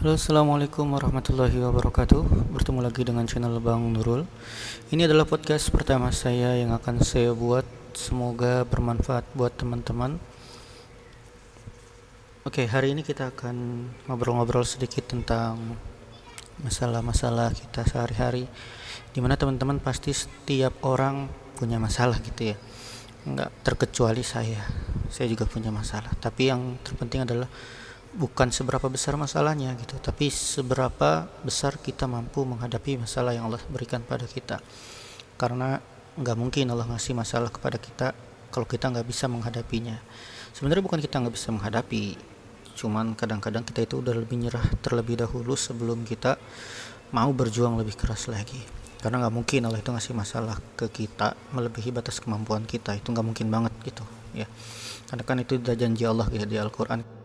Halo assalamualaikum warahmatullahi wabarakatuh. Bertemu lagi dengan channel Bang Nurul. Ini adalah podcast pertama saya yang akan saya buat. Semoga bermanfaat buat teman-teman. Oke hari ini kita akan ngobrol-ngobrol sedikit tentang Masalah-masalah kita sehari-hari Di mana teman-teman pasti setiap orang punya masalah gitu ya. Nggak terkecuali saya. Saya juga punya masalah. Tapi yang terpenting adalah bukan seberapa besar masalahnya gitu tapi seberapa besar kita mampu menghadapi masalah yang Allah berikan pada kita. Karena nggak mungkin Allah ngasih masalah kepada kita kalau kita nggak bisa menghadapinya. Sebenarnya bukan kita nggak bisa menghadapi cuman kadang-kadang kita itu udah lebih nyerah terlebih dahulu sebelum kita mau berjuang lebih keras lagi. Karena nggak mungkin Allah itu ngasih masalah ke kita melebihi batas kemampuan kita itu nggak mungkin banget gitu ya. Karena kan itu udah janji Allah gitu di Al-Quran